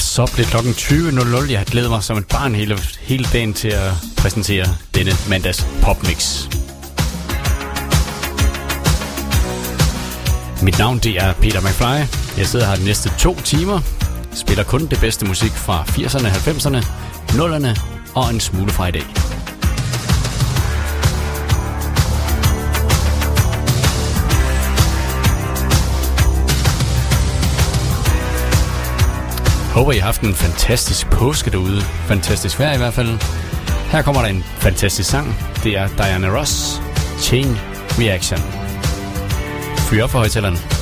så blev klokken 20.00. Jeg har glædet mig som et barn hele, hele dagen til at præsentere denne mandags popmix. Mit navn det er Peter McFly. Jeg sidder her de næste to timer. Spiller kun det bedste musik fra 80'erne, 90'erne, 0'erne og en smule fra i dag. Håber, I har haft en fantastisk påske derude. Fantastisk vejr i hvert fald. Her kommer der en fantastisk sang. Det er Diana Ross, Chain Reaction. Fyr op for højtalerne.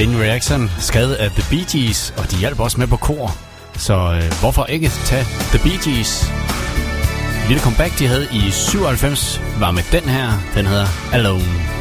Chain Reaction, skrevet af The Bee Gees, og de hjalp også med på kor. Så øh, hvorfor ikke tage The Bee Gees? Lille comeback, de havde i 97, var med den her. Den hedder Alone.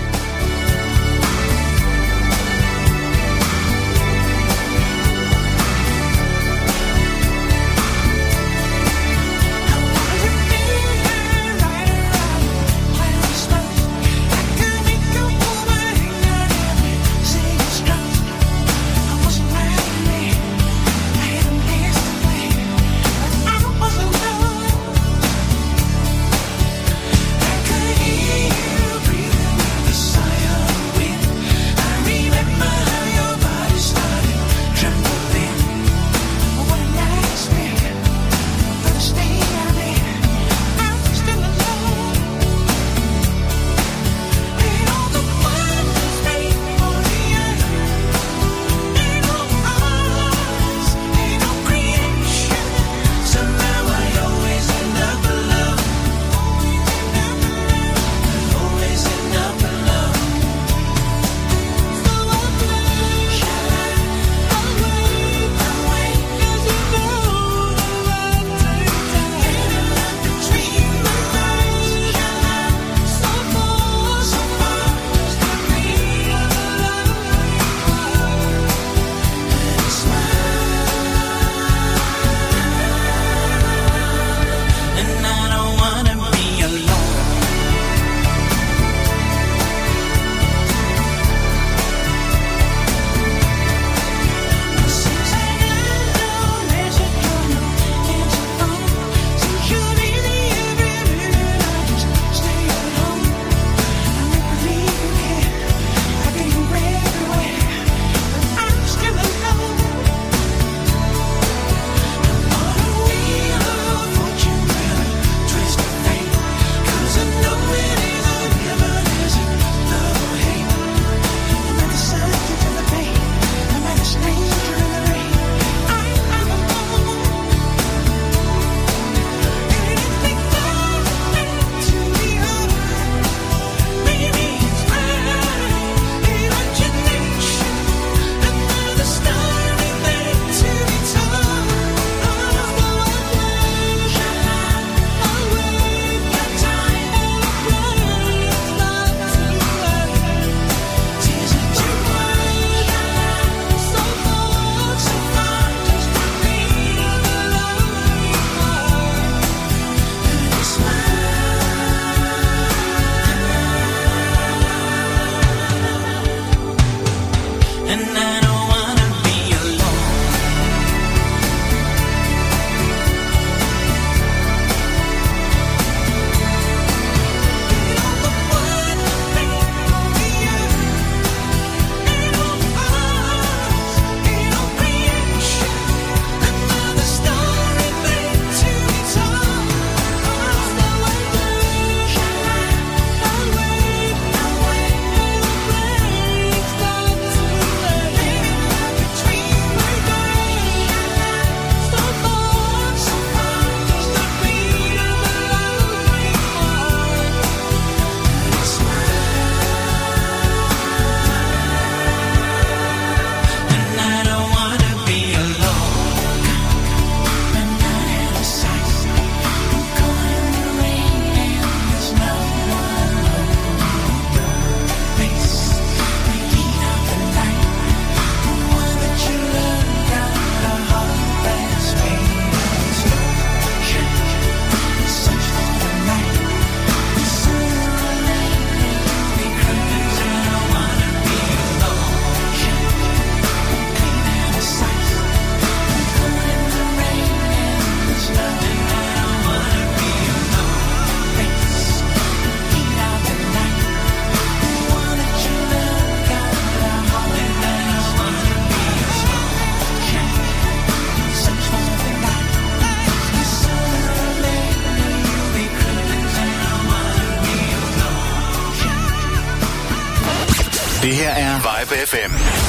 Det her er Vibe FM.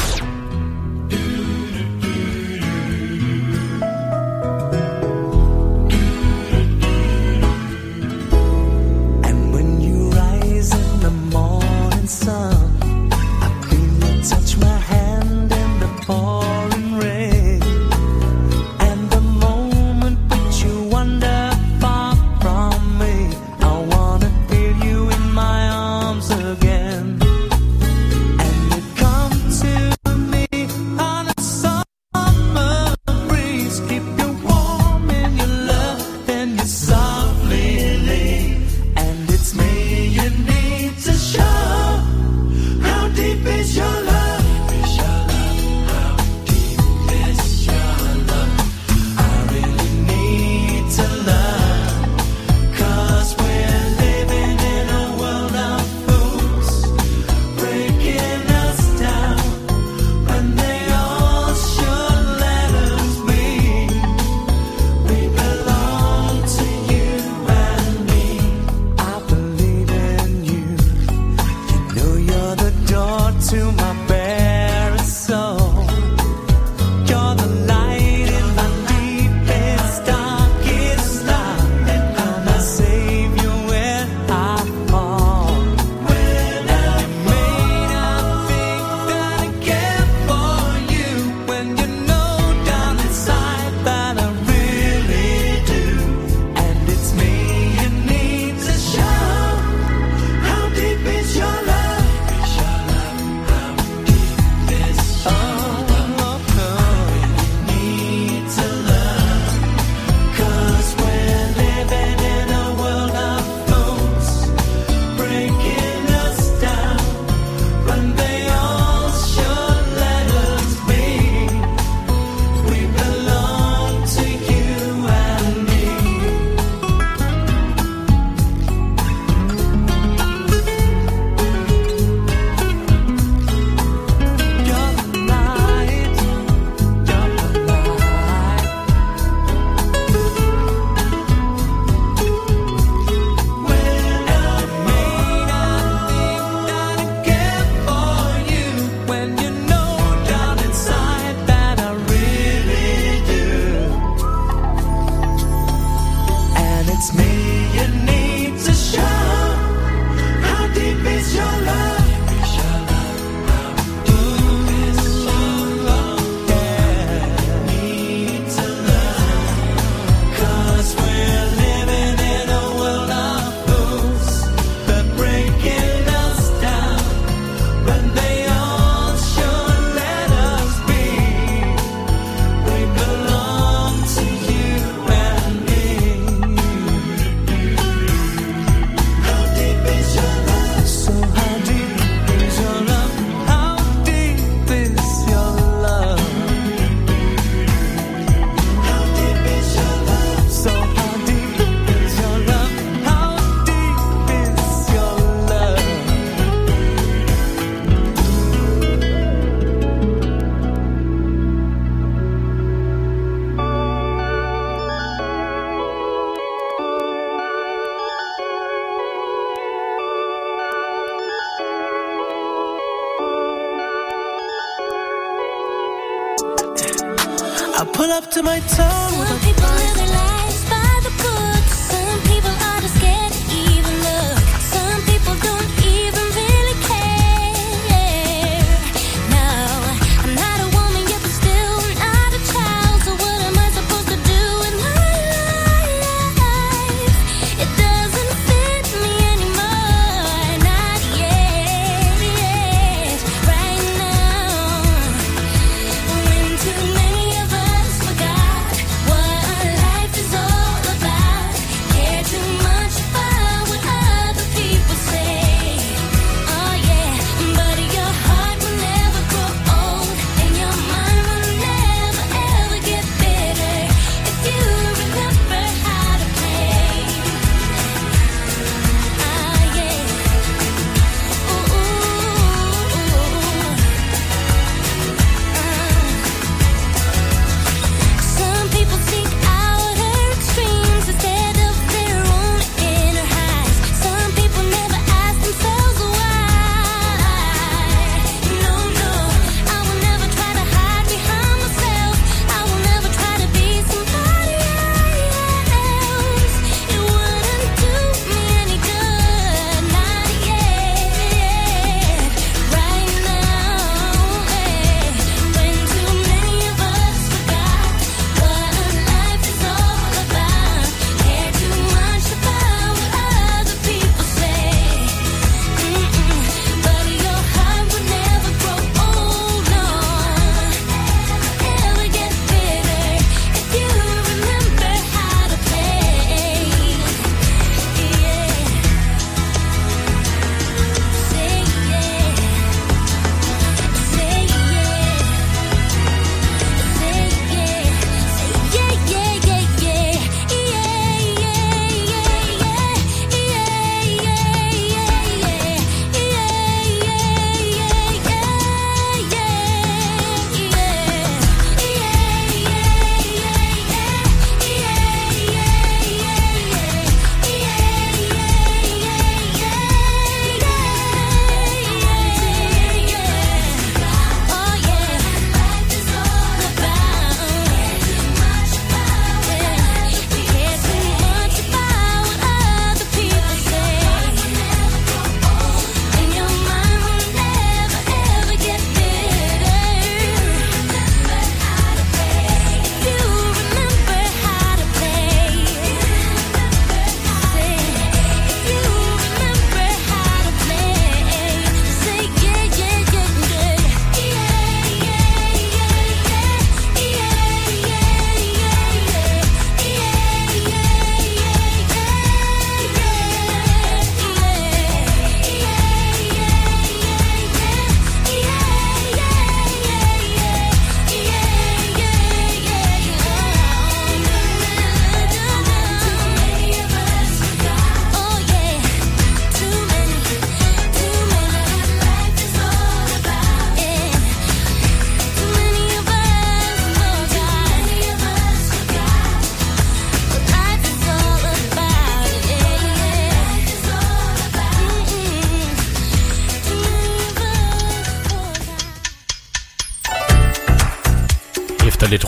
I pull up to my town with a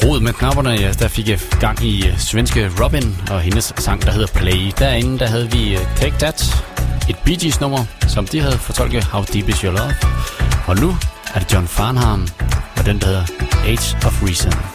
med knapperne, ja, der fik jeg gang i uh, svenske Robin og hendes sang, der hedder Play. Derinde, der havde vi uh, Take That, et Bee Gees nummer, som de havde fortolket How Deep Is Your Love. Og nu er det John Farnham og den, der hedder Age of Reason.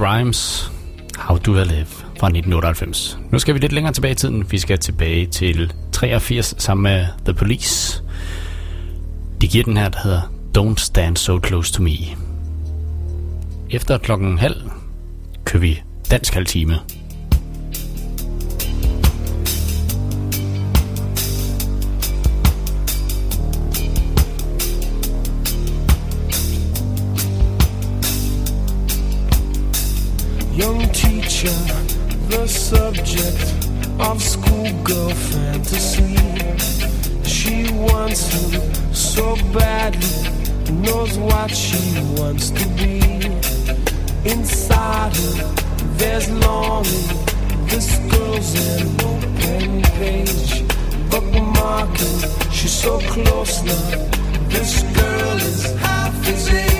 Rhymes, How Do I Live fra 1998. Nu skal vi lidt længere tilbage i tiden. Vi skal tilbage til 83 sammen med The Police. De giver den her, der hedder Don't Stand So Close To Me. Efter klokken halv kører vi dansk halv time. The subject of schoolgirl fantasy. She wants him so badly, knows what she wants to be. Inside her, there's longing. This girl's an open page, bookmarking. She's so close now. This girl is half his age.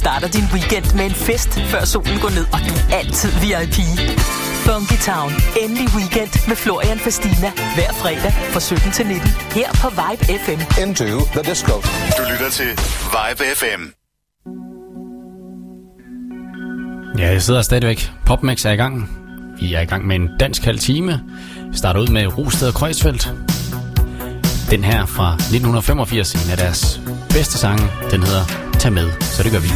Starter din weekend med en fest, før solen går ned, og du er altid VIP. Funky Town. Endelig weekend med Florian Fastina. Hver fredag fra 17 til 19. Her på Vibe FM. Into the disco. Du lytter til Vibe FM. Ja, jeg sidder stadigvæk. Popmax er i gang. Vi er i gang med en dansk halv time. Vi starter ud med Rosted og Kreuzfeldt. Den her fra 1985, en af deres bedste sange, den hedder tage med. Så det gør vi.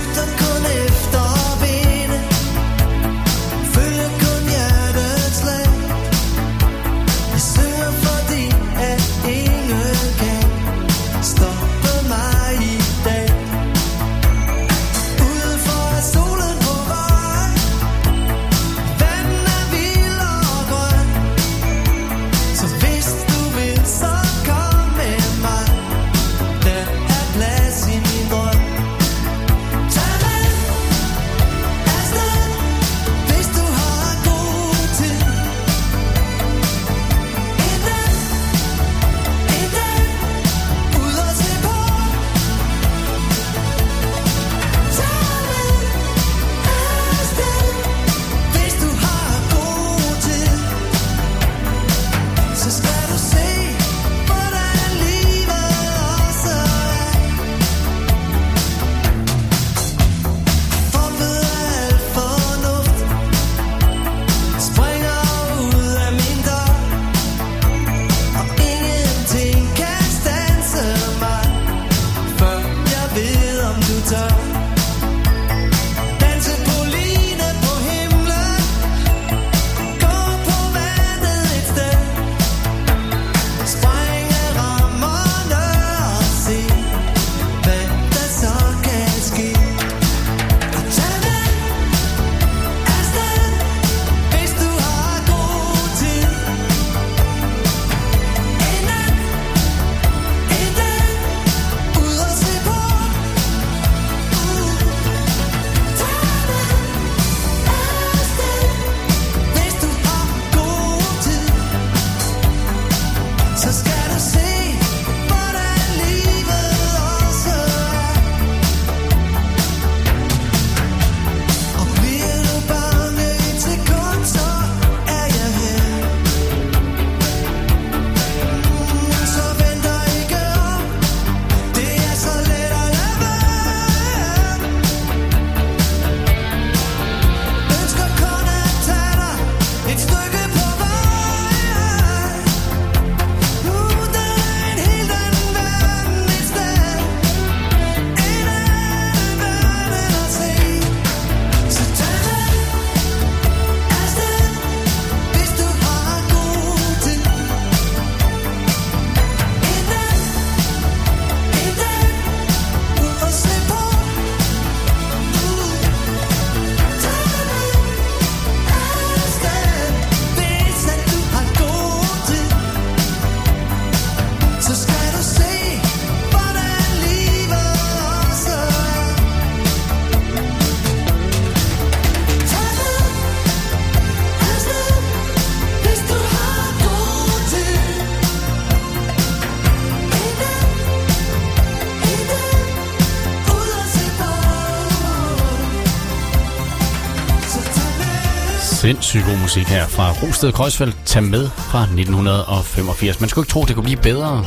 Sindssygt god musik her fra Rosted Kreuzfeldt. Tag med fra 1985. Man skulle ikke tro, det kunne blive bedre.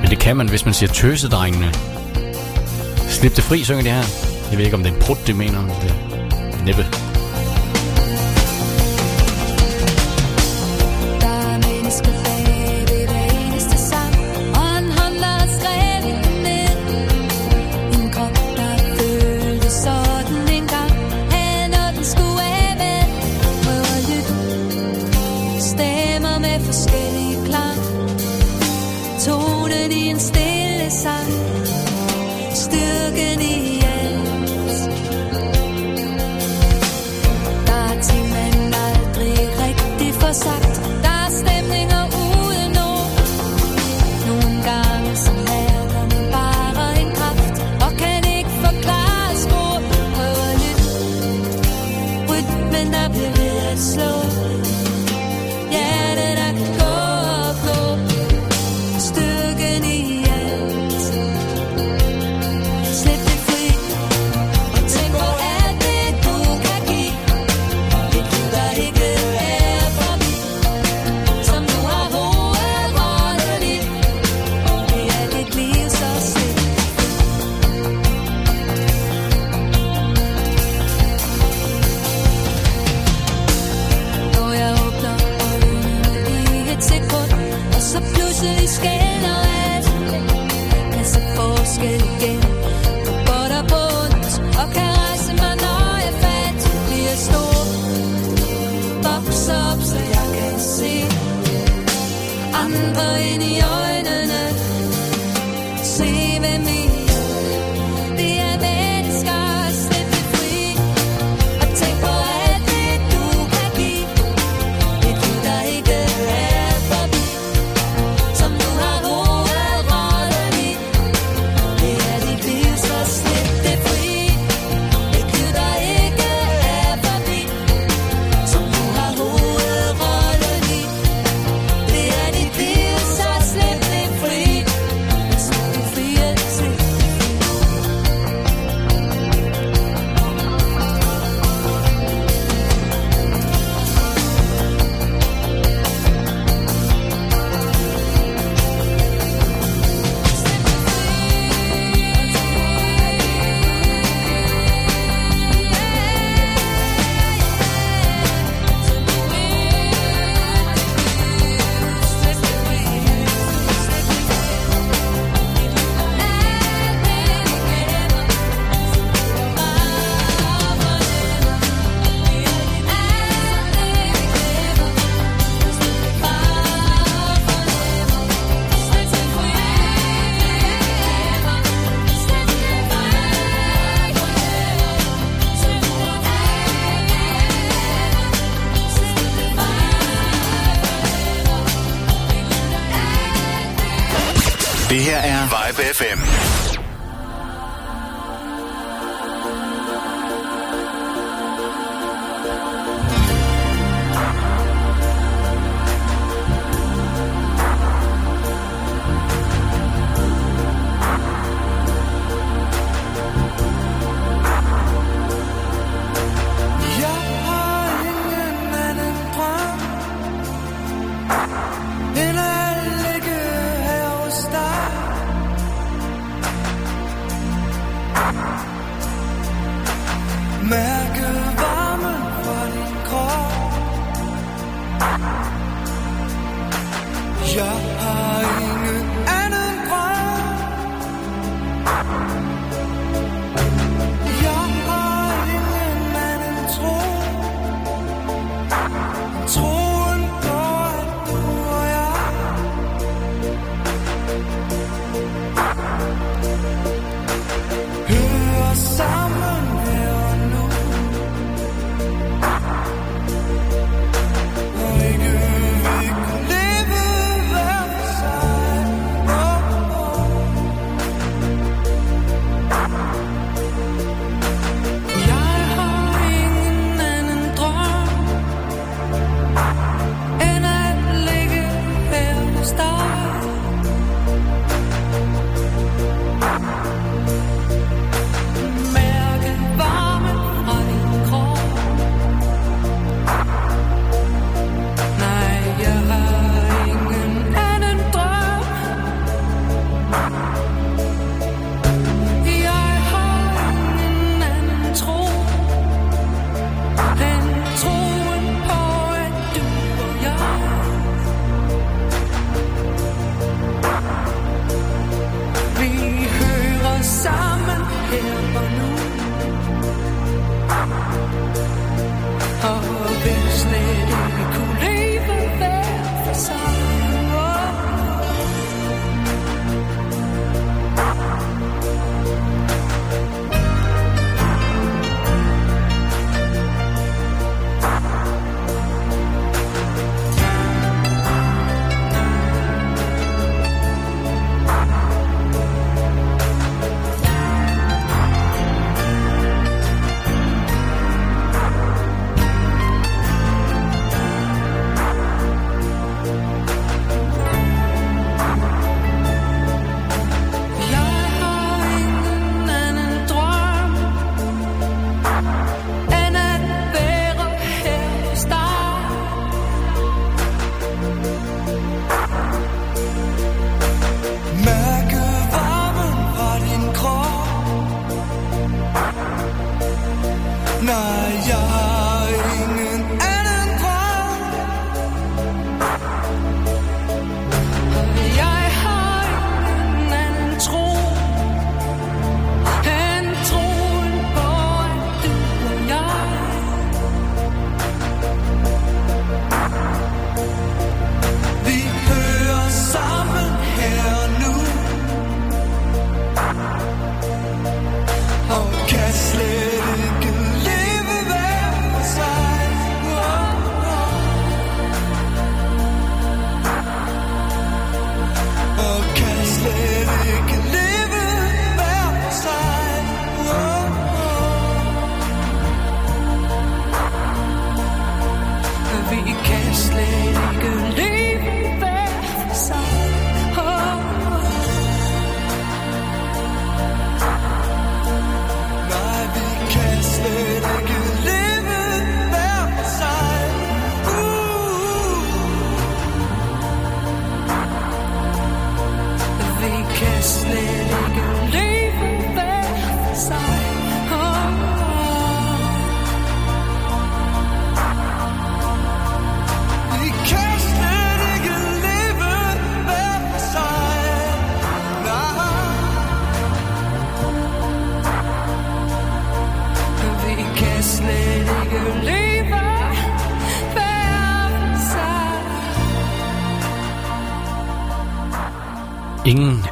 Men det kan man, hvis man siger tøsedrengene. Slip det fri, synger det her. Jeg ved ikke, om det er en prut, det mener. Det er næppe.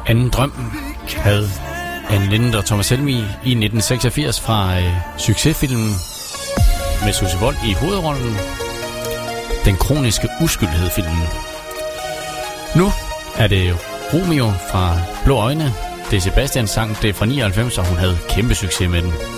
Anden drømmen havde Anne Linde og Thomas Helmi i 1986 fra øh, succesfilmen med Susie Vold i hovedrollen. Den kroniske uskyldhed-filmen. Nu er det Romeo fra Blå Øjne. Det er Sebastians sang, det er fra 99, og hun havde kæmpe succes med den.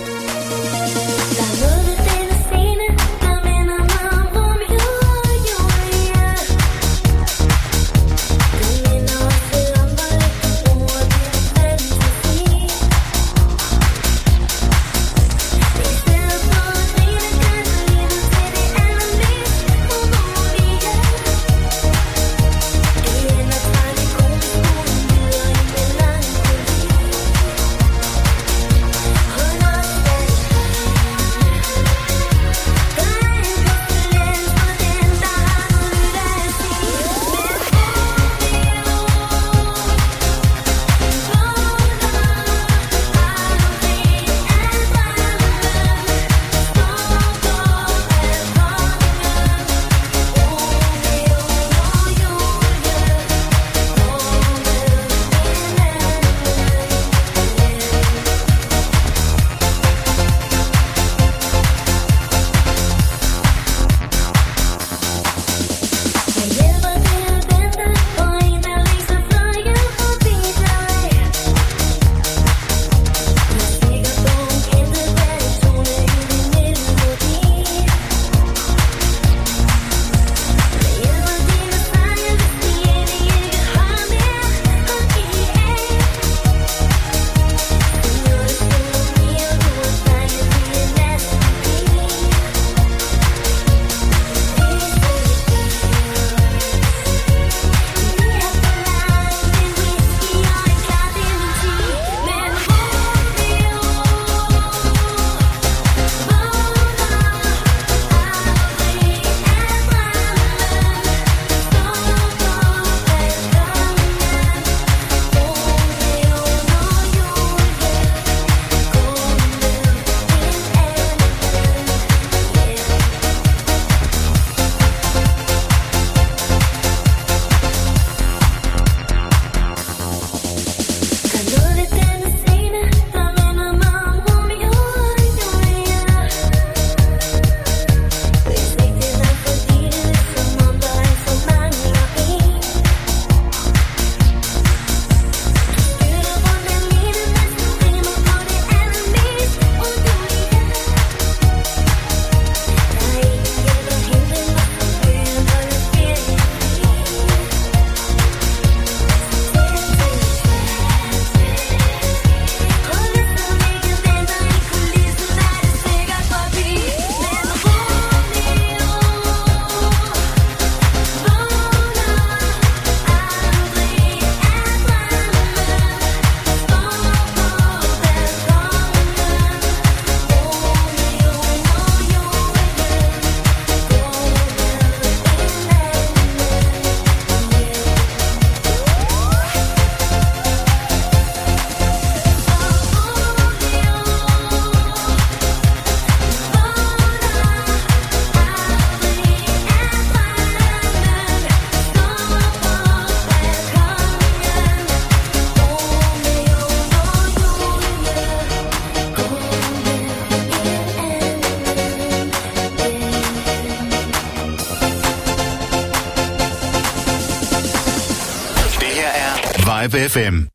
Vibe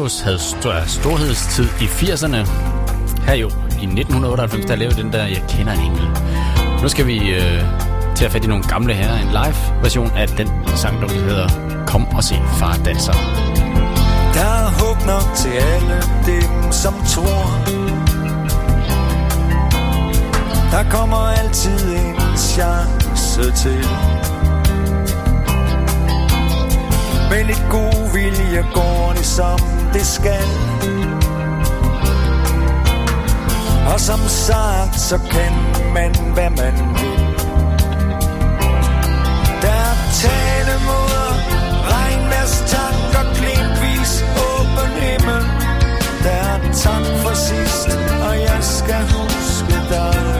Broncos havde stor- storhedstid i 80'erne. Her jo, i 1998, der lavede den der Jeg kender en engel. Nu skal vi øh, til at fat i nogle gamle herrer. En live version af den sang, der hedder Kom og se far danser. Der er håb nok til alle dem, som tror. Der kommer altid en chance til. Men lidt god vilje går det som det skal. Og som sagt, så kan man, hvad man vil. Der er tale mod regnværstak og klinkvis åben himmel. Der er tak for sidst, og jeg skal huske dig.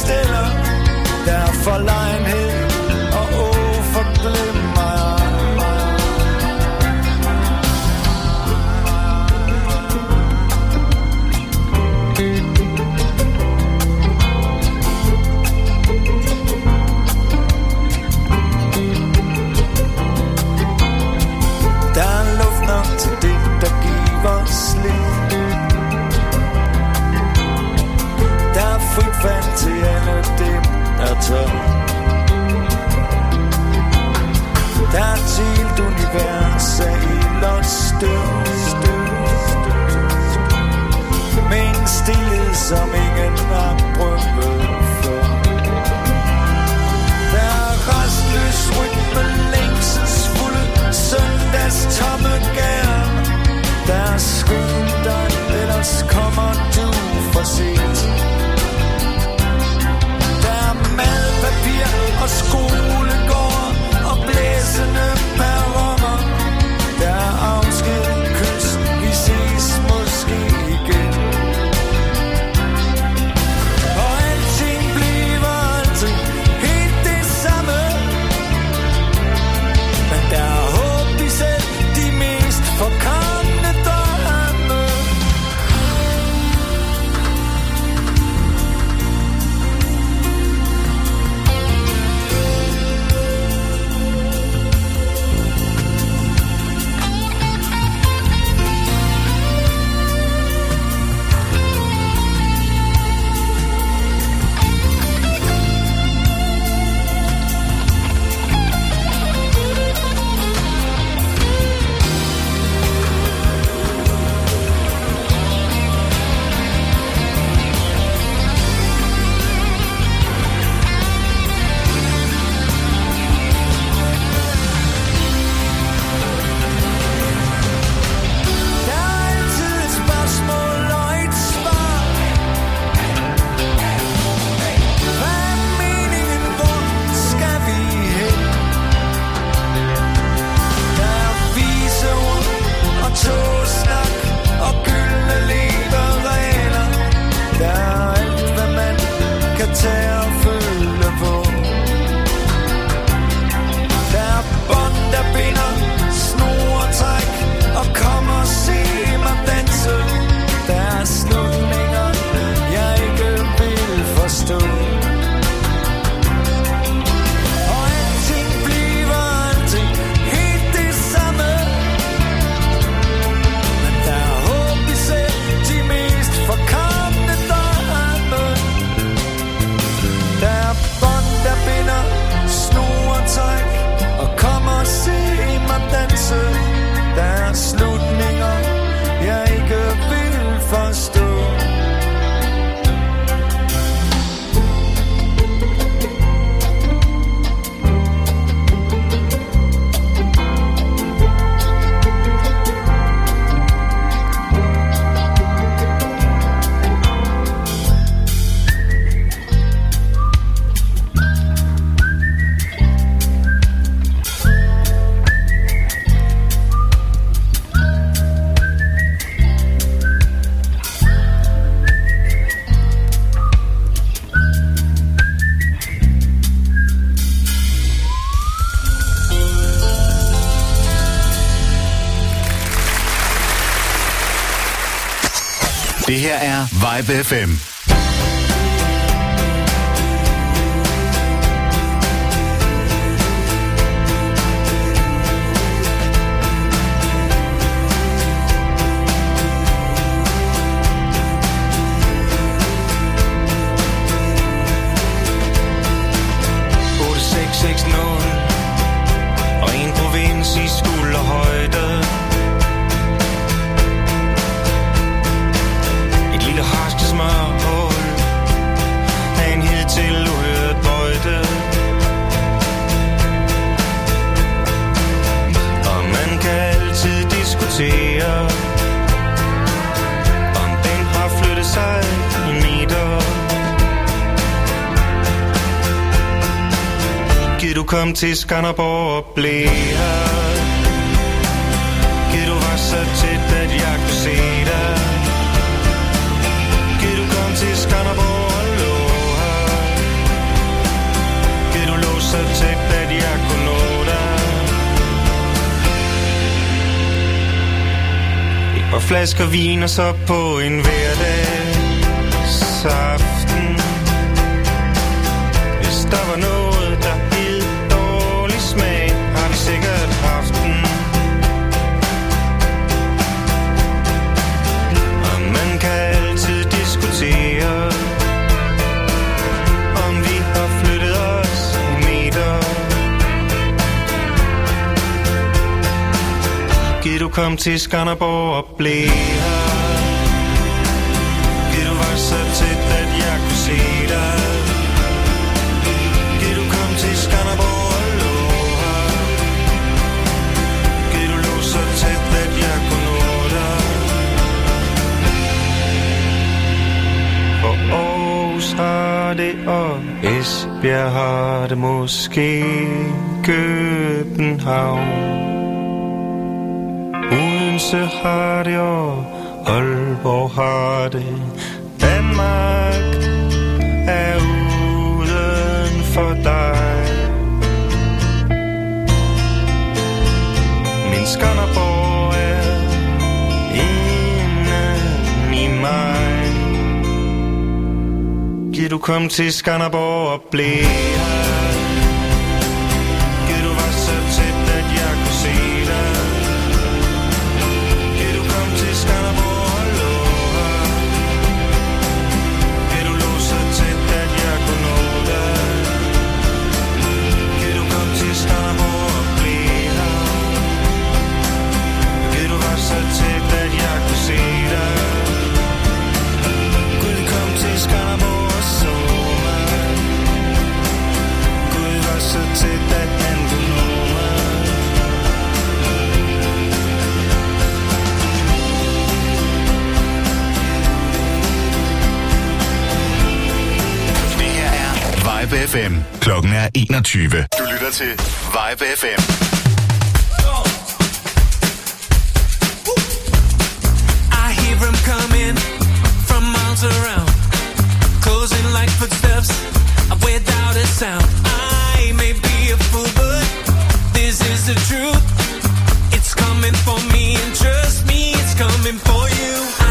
stiller. Derfor legenhed er tør. Der er et helt univers af ild og støv Med en stillhed, som ingen har prøvet før. Der er restløs rytme, længsels fulde Vibe FM. Kom til Skanderborg og blev her Giv du var så tæt, at jeg kunne se dig. Giv du kom til Skanderborg og lå her. Giv du lå så tæt, at jeg kunne nå dig. Et par flasker vin og så på en hverdag. Saft kom til Skanderborg og blære Giv du var så tæt, at jeg kunne se dig. Gid du kom til Skanderborg og lå her. Giv du lå så tæt, at jeg kunne nå dig. For Aarhus har det, og Esbjerg har det måske København har det, og Aalborg har det. Danmark er uden for dig. Min Skanderborg er inden i mig. Giv du kom til Skanderborg og blive Klokken er 21. Du lytter til Vibe FM. I hear them coming from miles around, closing like footsteps without a sound. I may be a fool, but this is the truth. It's coming for me, and trust me, it's coming for you. I,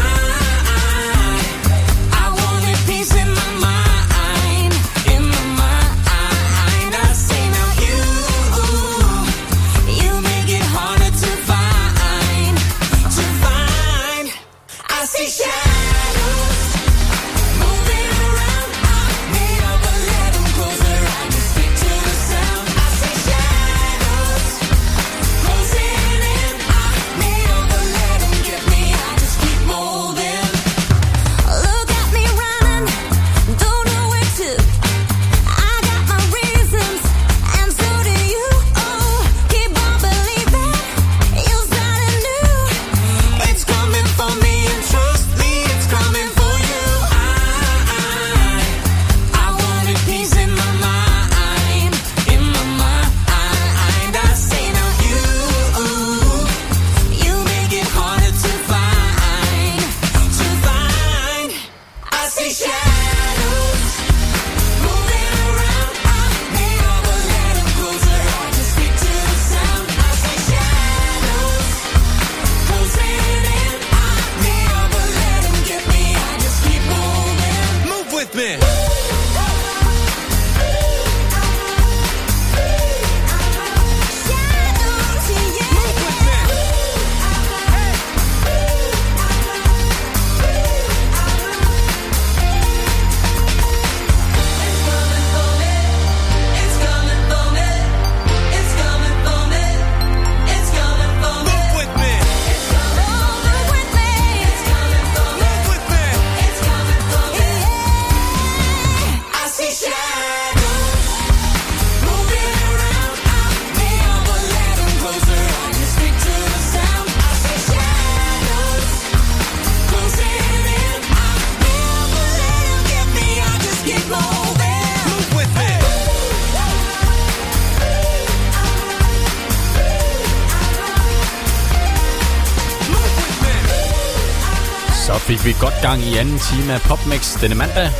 godt gang i anden time af PopMix denne mandag.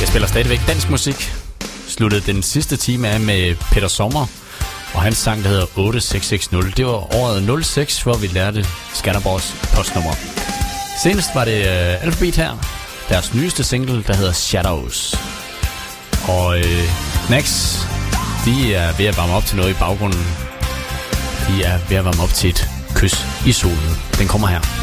Jeg spiller stadigvæk dansk musik. Sluttede den sidste time af med Peter Sommer og hans sang, der hedder 8660. Det var året 06, hvor vi lærte Skanderborgs postnummer. Senest var det øh, Alphabet her. Deres nyeste single, der hedder Shadows. Og øh, Nax, de er ved at varme op til noget i baggrunden. De er ved at varme op til et kys i solen. Den kommer her.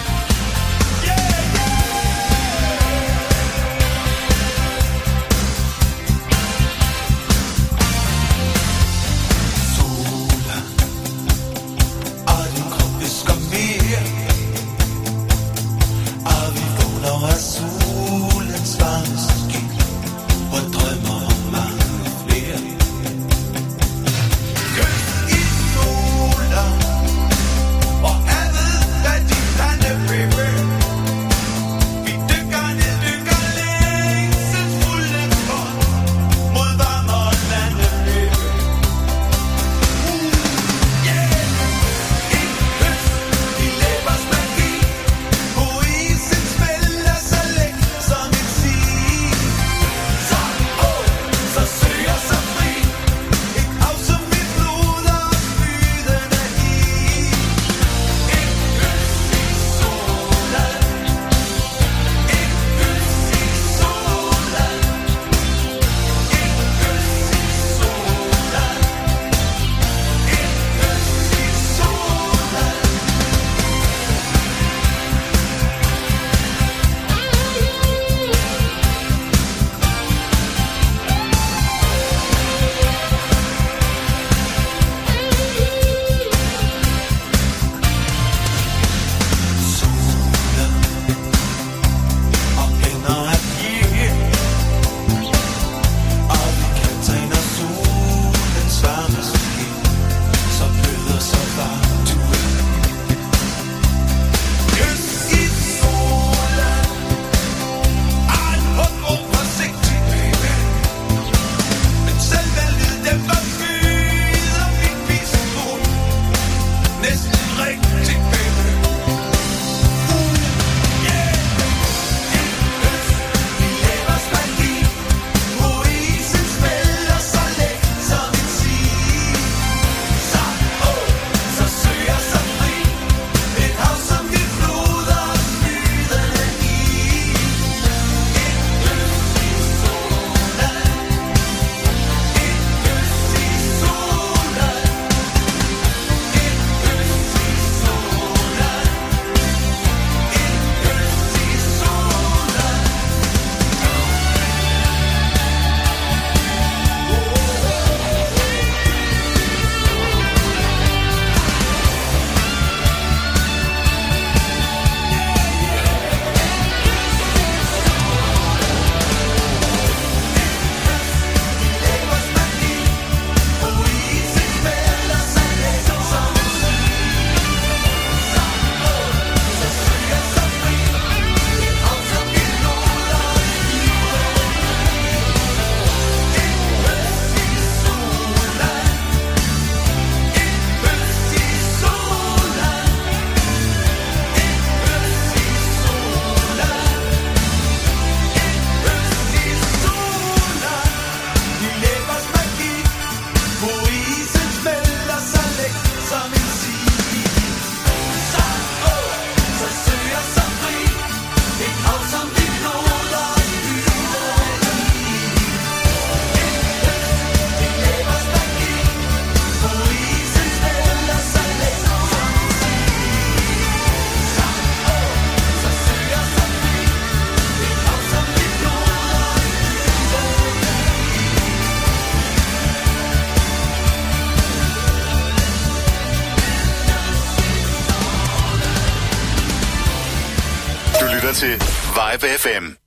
lytter til Vibe FM.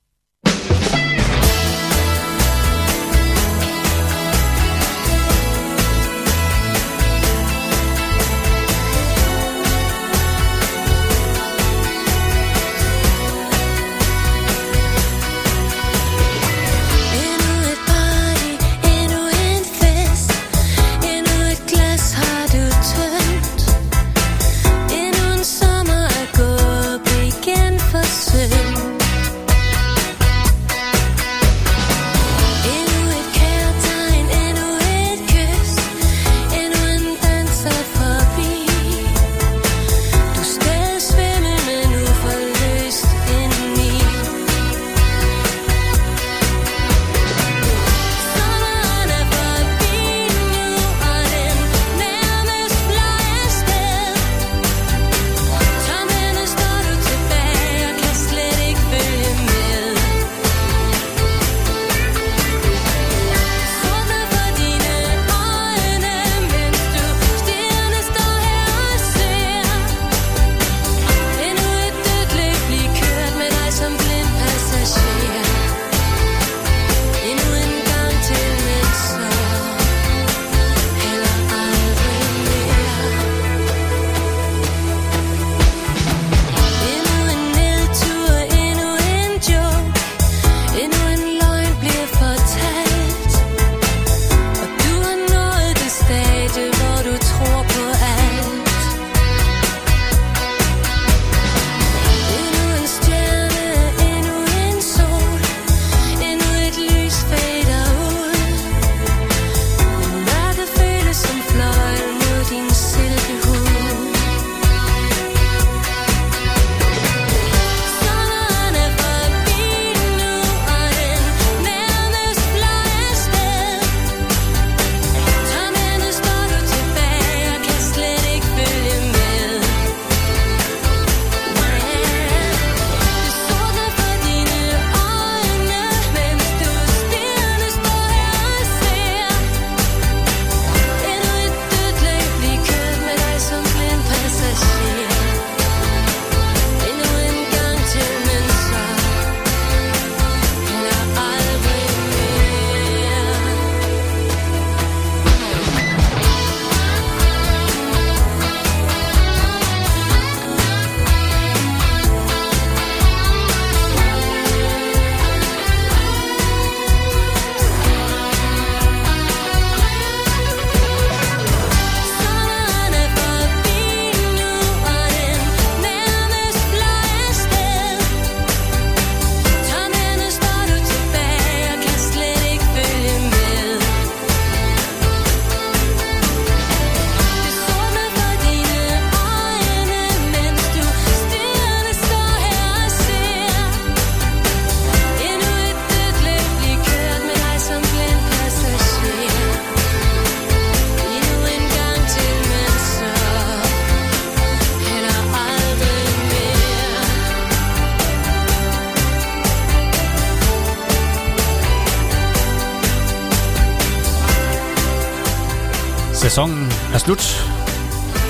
slut.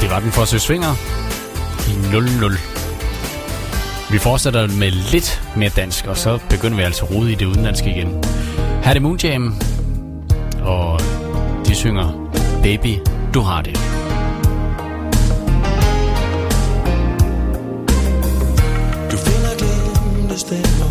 Det var den for Søsvinger i 0-0. Vi fortsætter med lidt mere dansk, og så begynder vi altså at rode i det udenlandske igen. Her er det Moonjam, og de synger Baby, du har det. Du finder glemte stemmer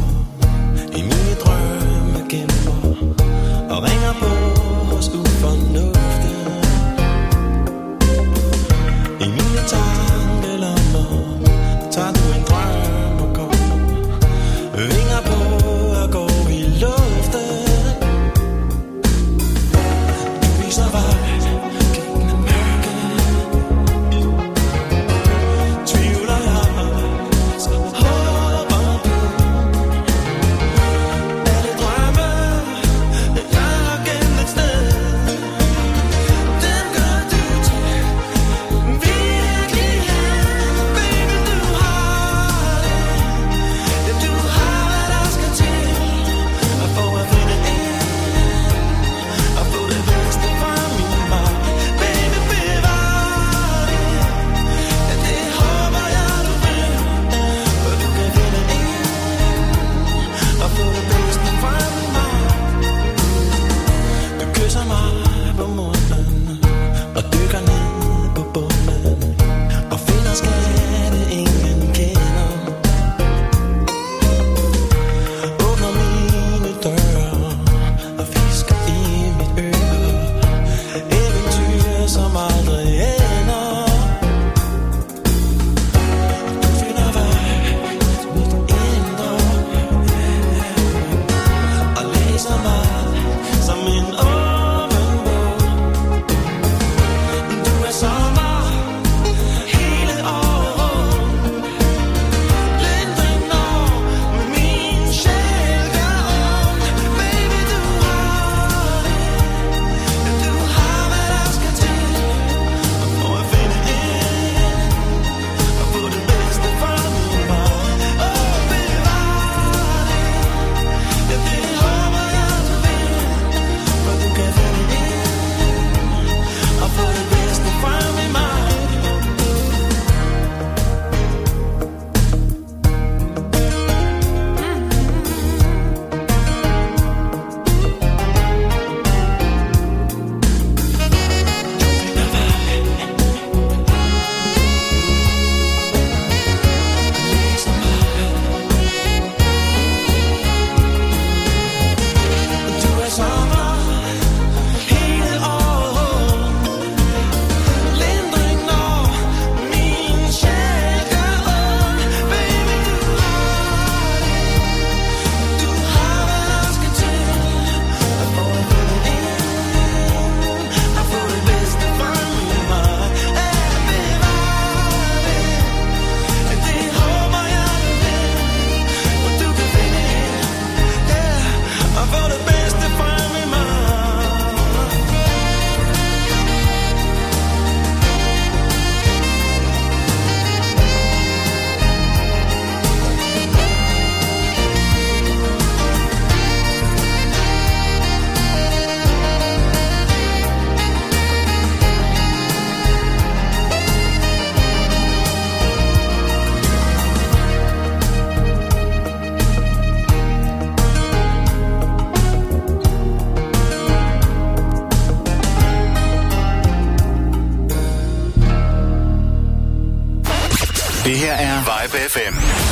Hope FM.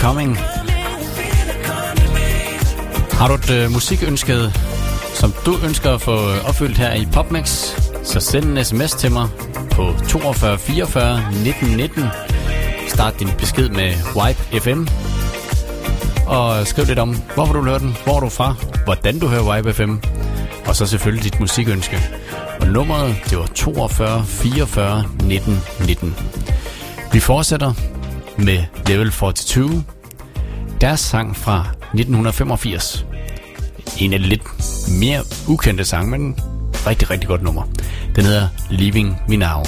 Coming. Har du et øh, musikønske, som du ønsker at få øh, opfyldt her i PopMix, så send en sms til mig på 42 44 1919. Start din besked med Wipe FM. Og skriv lidt om, hvorfor du hører den, hvor er du fra, hvordan du hører Wipe FM. Og så selvfølgelig dit musikønske. Og nummeret, det var 42 44 1919. Vi fortsætter med Level 42. Deres sang fra 1985. En af de lidt mere ukendte sange, men rigtig, rigtig godt nummer. Den hedder Leaving Me Now.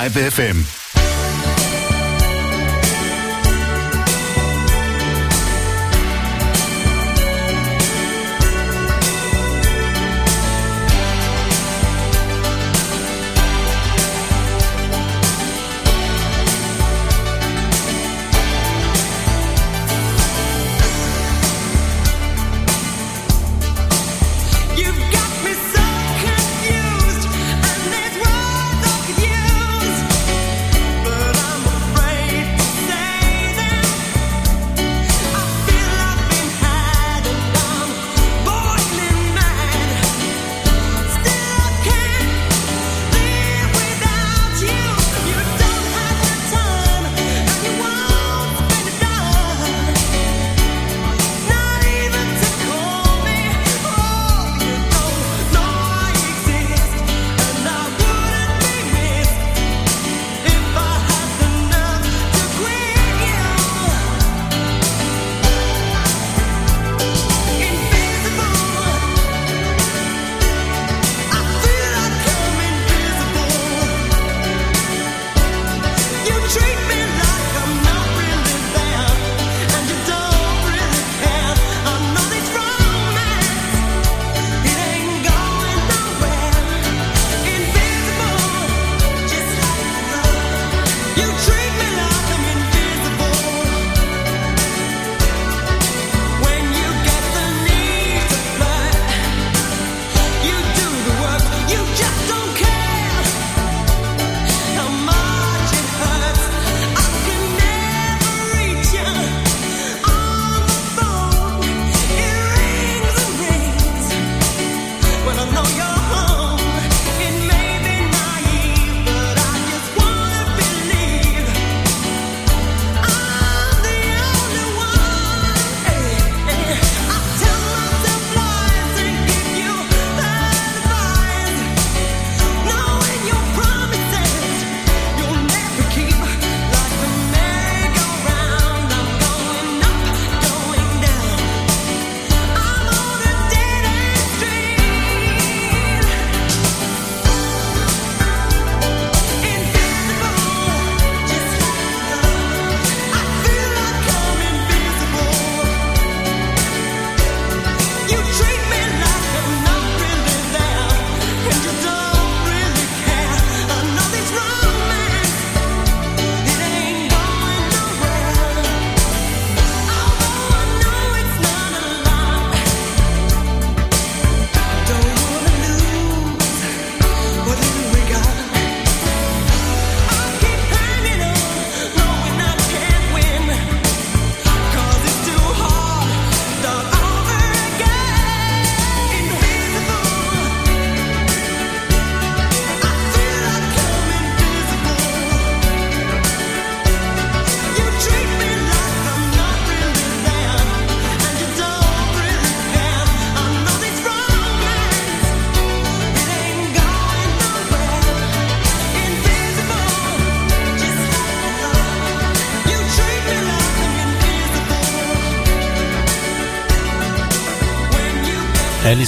Live FM.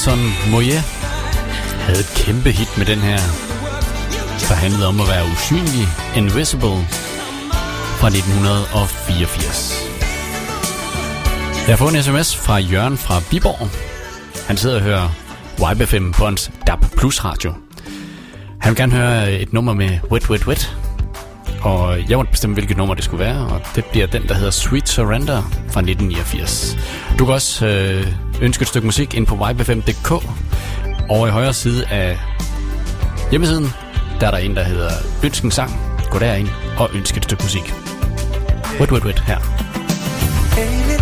Nelson Moyet havde et kæmpe hit med den her, der handlede om at være usynlig, Invisible, fra 1984. Jeg får en sms fra Jørgen fra Viborg. Han sidder og hører YBFM på hans DAB Plus radio. Han vil gerne høre et nummer med Wet Wet Wet. Og jeg måtte bestemme, hvilket nummer det skulle være, og det bliver den, der hedder Sweet Surrender fra 1989. Du kan også øh, ønske et stykke musik ind på vibe5.dk. Og i højre side af hjemmesiden, der er der en, der hedder Ønsk en sang. Gå derind og ønsk et stykke musik. Wait, wait, wait her. Alien.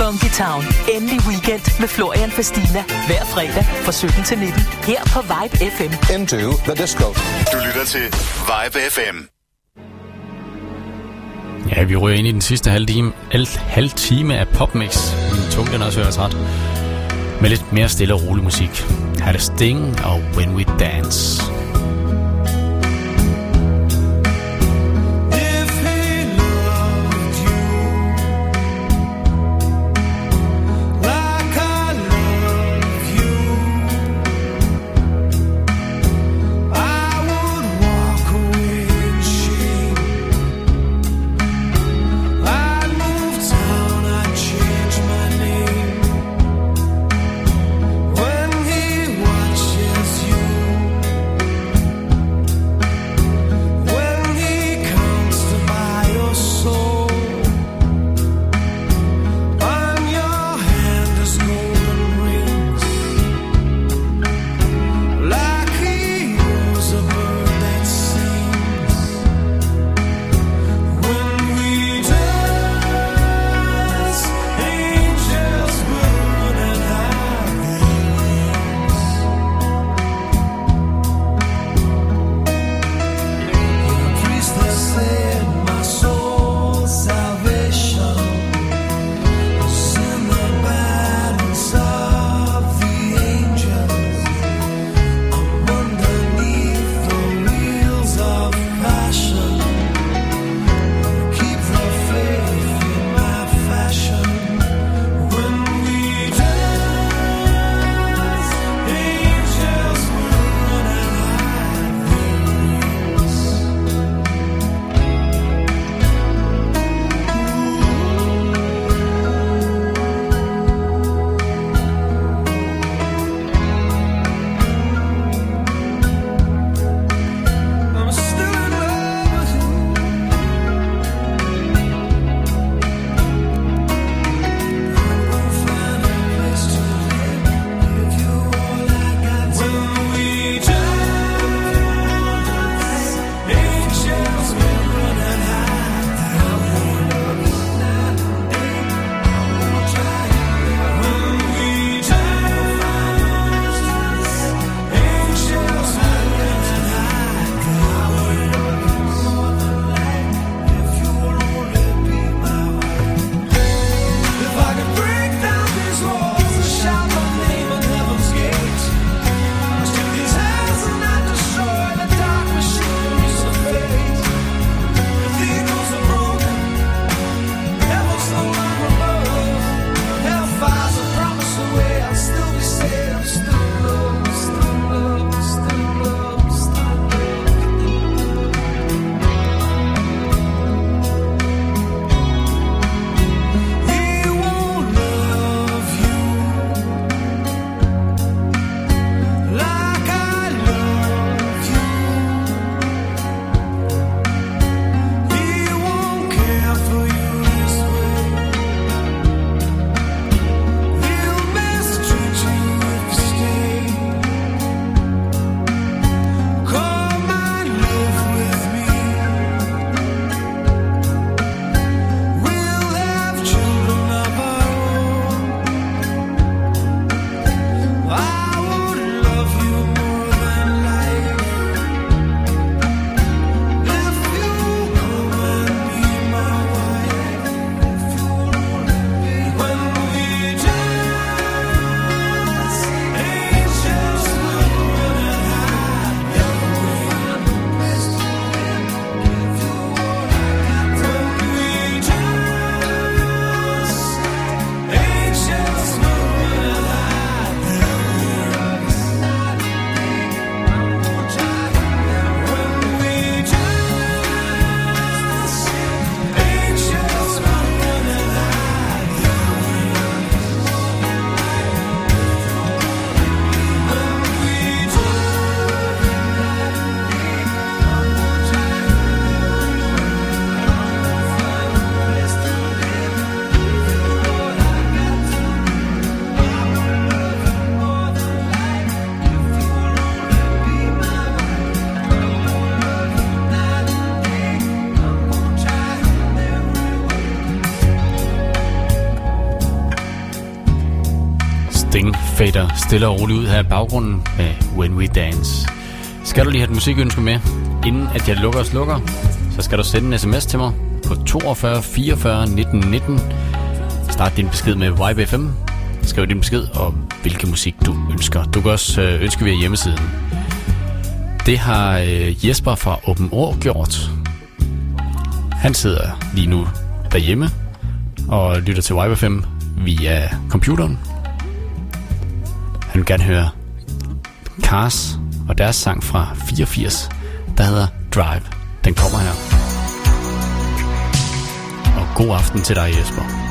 Funky Town. Endelig weekend med Florian Fastina. Hver fredag fra 17 til 19. Her på Vibe FM. Into the disco. Du lytter til Vibe FM. Ja, vi ryger ind i den sidste halve time, halv, halv time af popmix. Min tunge den også høres ret. Med lidt mere stille og rolig musik. Her er det Sting og When We Dance. Stille og roligt ud her i baggrunden med When We Dance. Skal du lige have et musikønske med, inden at jeg lukker og slukker, så skal du sende en sms til mig på 42 44 19 19. Start din besked med YBFM. Skriv din besked om, hvilken musik du ønsker. Du kan også øh, ønske via hjemmesiden. Det har øh, Jesper fra Åben Ord gjort. Han sidder lige nu derhjemme og lytter til YBFM via computeren. Han vil gerne høre Cars og deres sang fra 84, der hedder Drive. Den kommer her. Og god aften til dig, Jesper.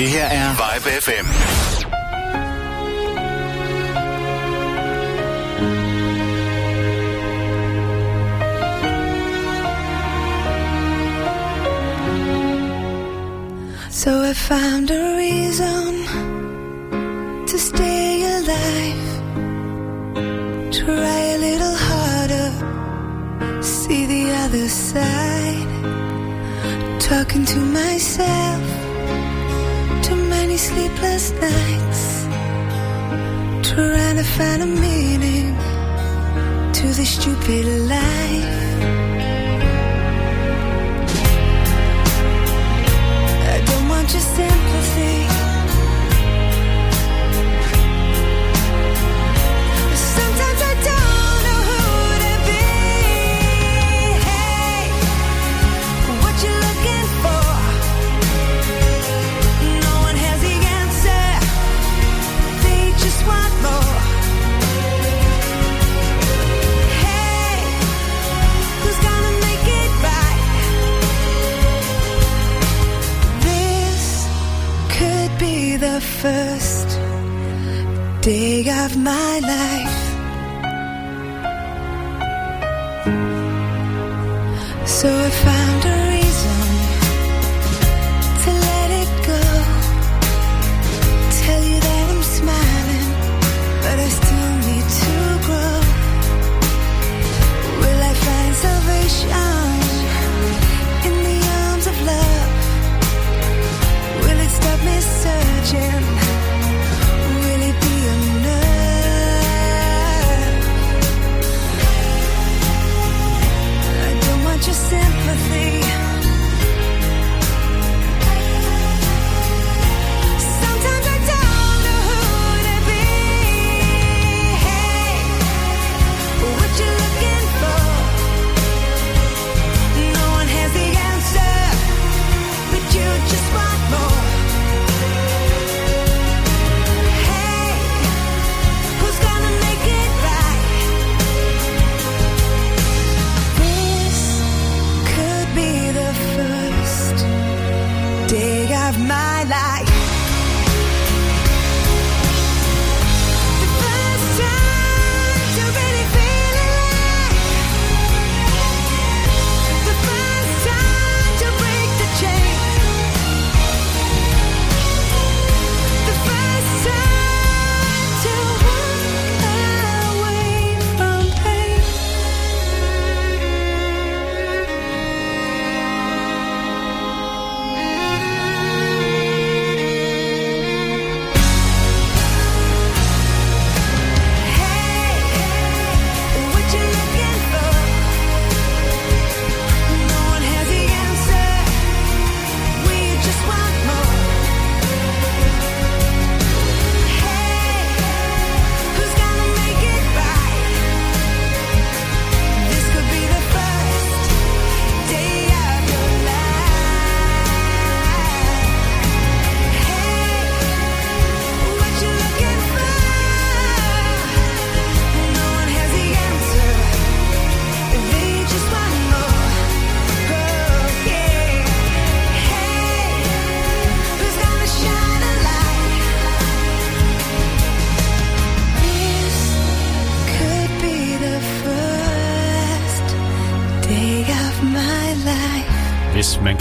Det her er Vibe FM. So I found a reason to stay alive. Try a little harder, see the other side. Talking to myself, sleepless nights trying to find a meaning to this stupid life. first day of my life.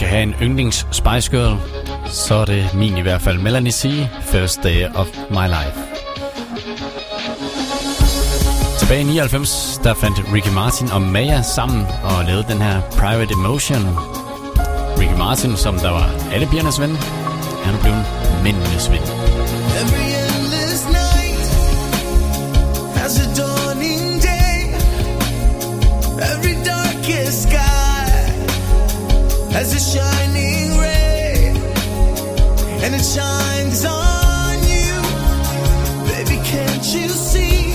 have en yndlings Spice Girl, så er det min i hvert fald Melanie C. First Day of My Life. Tilbage i 99, der fandt Ricky Martin og Maya sammen og lavede den her Private Emotion. Ricky Martin, som der var alle pigernes ven, han er blevet mændenes ven. Every as a shining ray, and it shines on you. Baby, can't you see?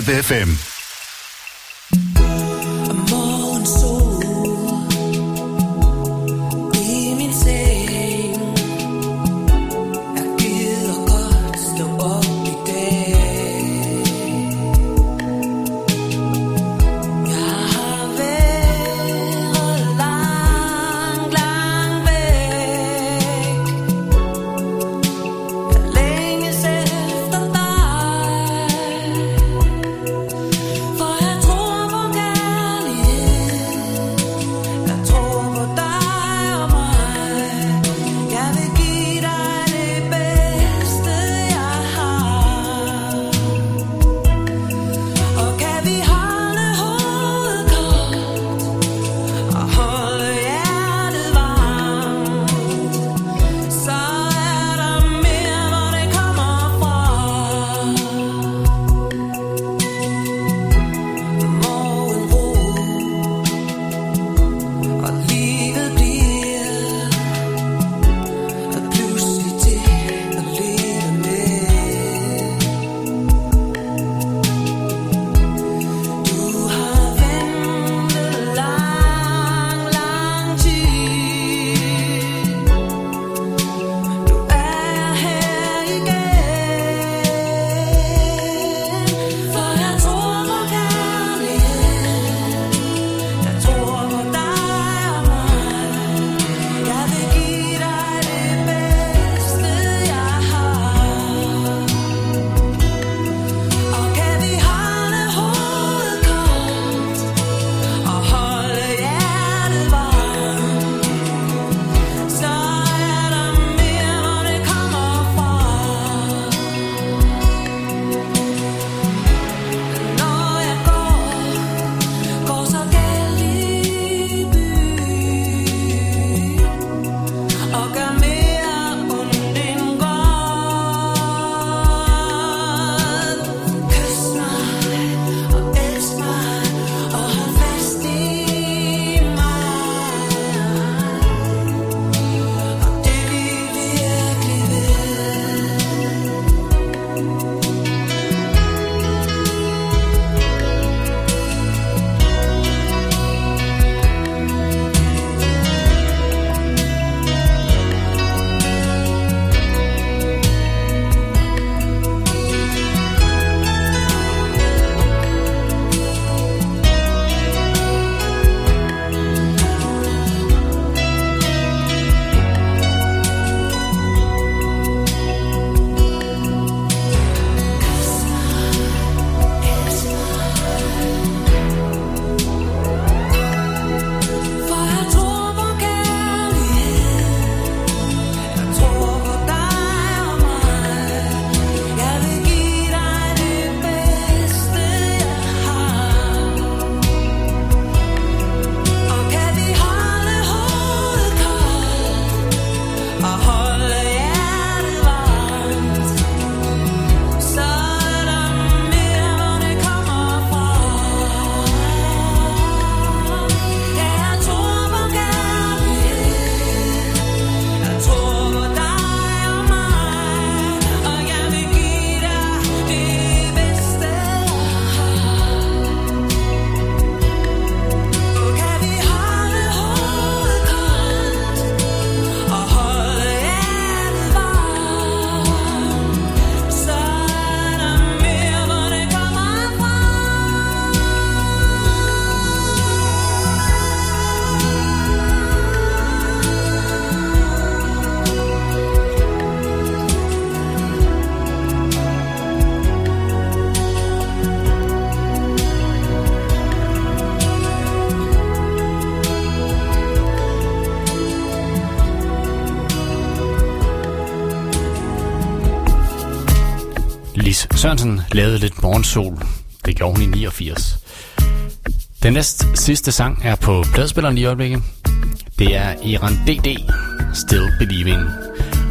Vibe FM. lavede lidt morgensol. Det gjorde hun i 89. Den næst sidste sang er på pladespilleren lige i øjeblikket. Det er Iran DD, Still Believing.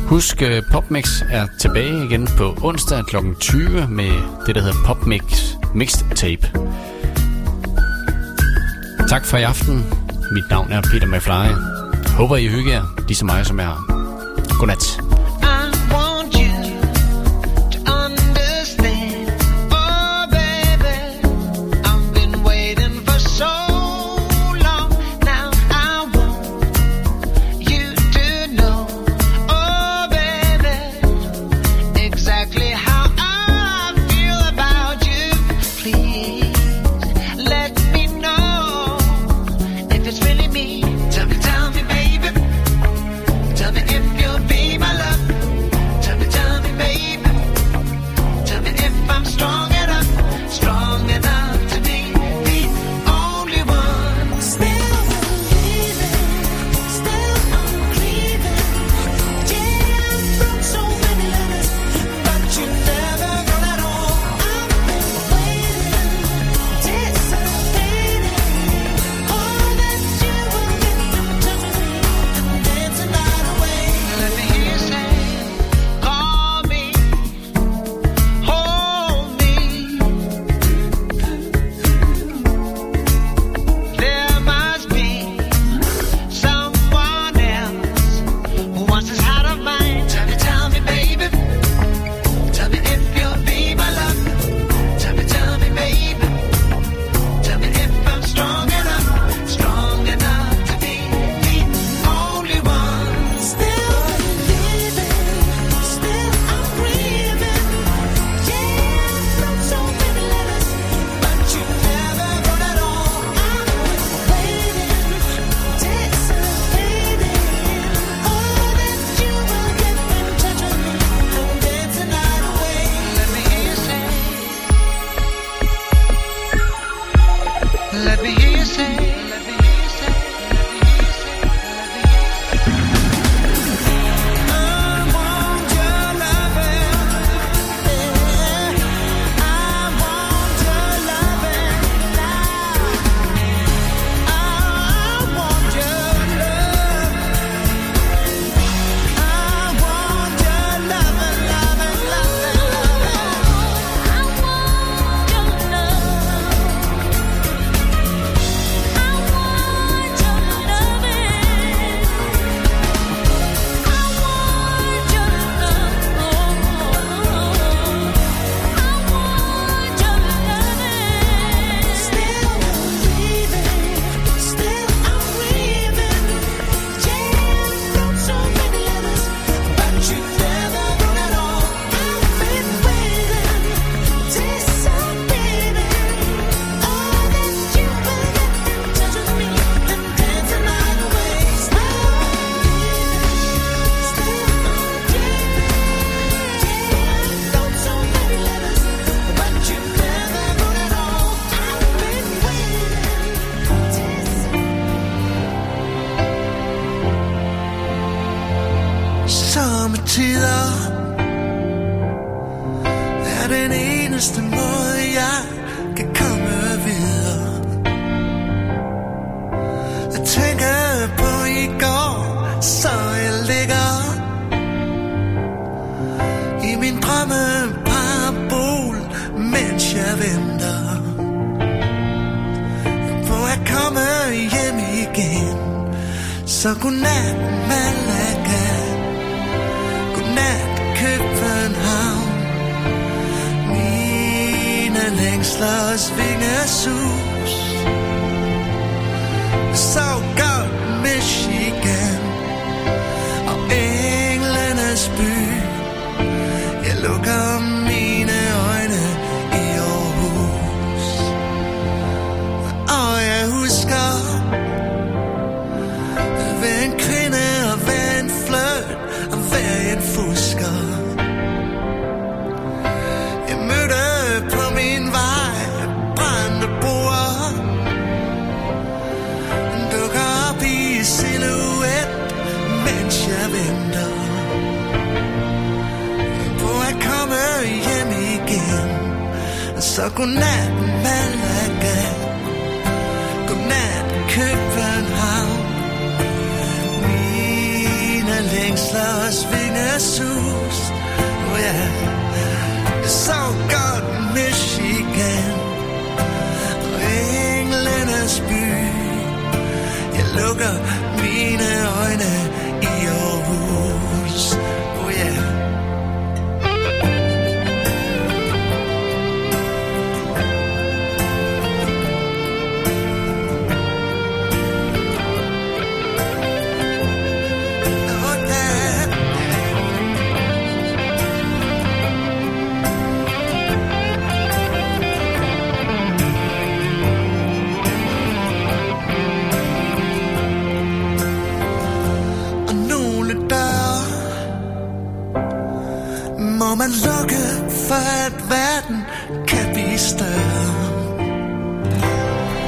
Husk, øh, PopMix er tilbage igen på onsdag kl. 20 med det, der hedder PopMix Mixed Tape. Tak for i aften. Mit navn er Peter McFly. Håber, I hygger jer, lige så meget som jeg. Godnat.